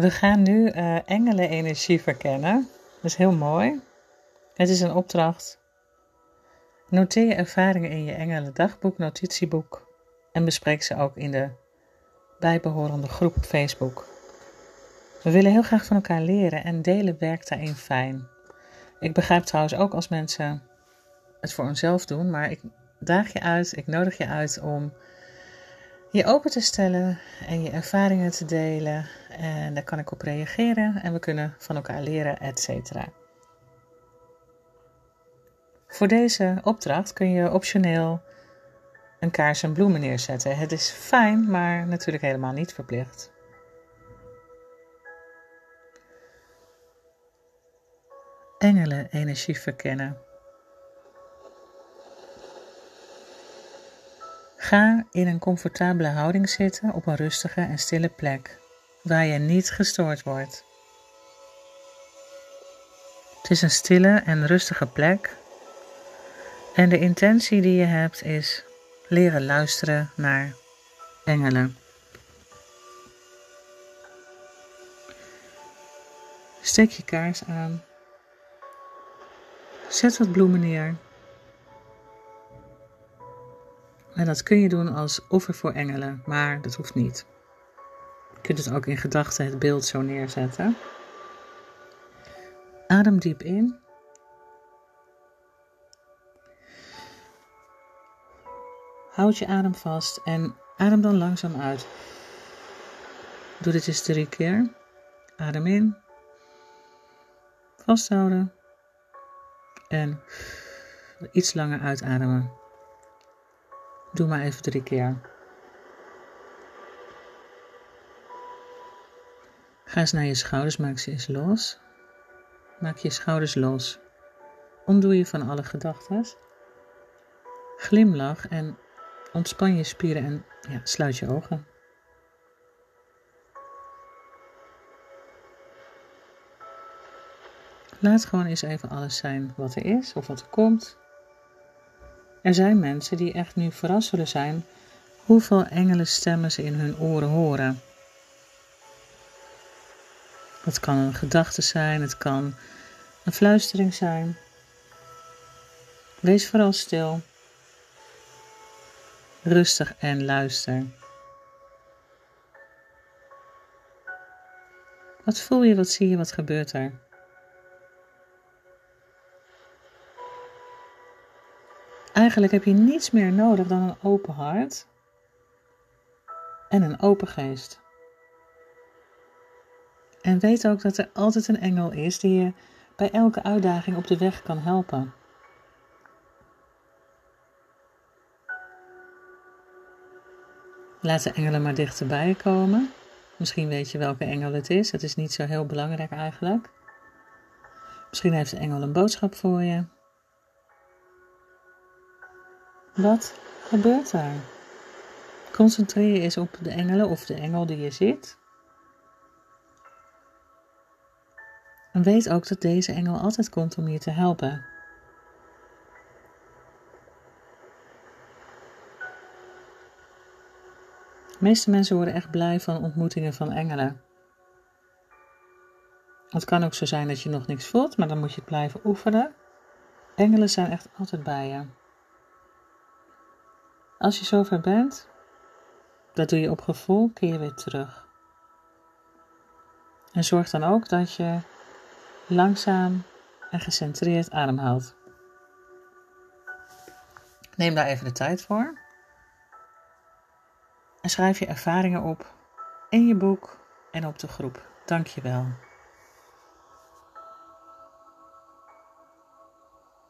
We gaan nu uh, engelenenergie verkennen. Dat is heel mooi. Het is een opdracht. Noteer je ervaringen in je engelen dagboek, notitieboek en bespreek ze ook in de bijbehorende groep op Facebook. We willen heel graag van elkaar leren en delen werkt daarin fijn. Ik begrijp trouwens ook als mensen het voor onszelf doen, maar ik daag je uit, ik nodig je uit om je open te stellen en je ervaringen te delen. En daar kan ik op reageren en we kunnen van elkaar leren, et cetera. Voor deze opdracht kun je optioneel een kaars en bloemen neerzetten. Het is fijn, maar natuurlijk helemaal niet verplicht. Engelen energie verkennen. Ga in een comfortabele houding zitten op een rustige en stille plek waar je niet gestoord wordt. Het is een stille en rustige plek en de intentie die je hebt is leren luisteren naar engelen. Steek je kaars aan. Zet wat bloemen neer. En dat kun je doen als offer voor engelen, maar dat hoeft niet. Je kunt het ook in gedachten het beeld zo neerzetten. Adem diep in. Houd je adem vast en adem dan langzaam uit. Doe dit eens drie keer. Adem in. Vasthouden. En iets langer uitademen. Doe maar even drie keer. Ga eens naar je schouders, maak ze eens los. Maak je schouders los. Ontdoe je van alle gedachten. Glimlach en ontspan je spieren en ja, sluit je ogen. Laat gewoon eens even alles zijn wat er is of wat er komt. Er zijn mensen die echt nu verrast zullen zijn hoeveel stemmen ze in hun oren horen. Het kan een gedachte zijn, het kan een fluistering zijn. Wees vooral stil, rustig en luister. Wat voel je, wat zie je, wat gebeurt er? Eigenlijk heb je niets meer nodig dan een open hart en een open geest. En weet ook dat er altijd een engel is die je bij elke uitdaging op de weg kan helpen. Laat de engelen maar dichterbij komen. Misschien weet je welke engel het is. Het is niet zo heel belangrijk eigenlijk. Misschien heeft de engel een boodschap voor je. Wat gebeurt daar? Concentreer je eens op de engelen of de engel die je ziet. En weet ook dat deze engel altijd komt om je te helpen. Meeste mensen worden echt blij van ontmoetingen van engelen. Het kan ook zo zijn dat je nog niks voelt, maar dan moet je het blijven oefenen. Engelen zijn echt altijd bij je. Als je zover bent, dat doe je op gevoel, keer weer terug. En zorg dan ook dat je langzaam en gecentreerd ademhaalt. Neem daar even de tijd voor. En schrijf je ervaringen op in je boek en op de groep. Dank je wel.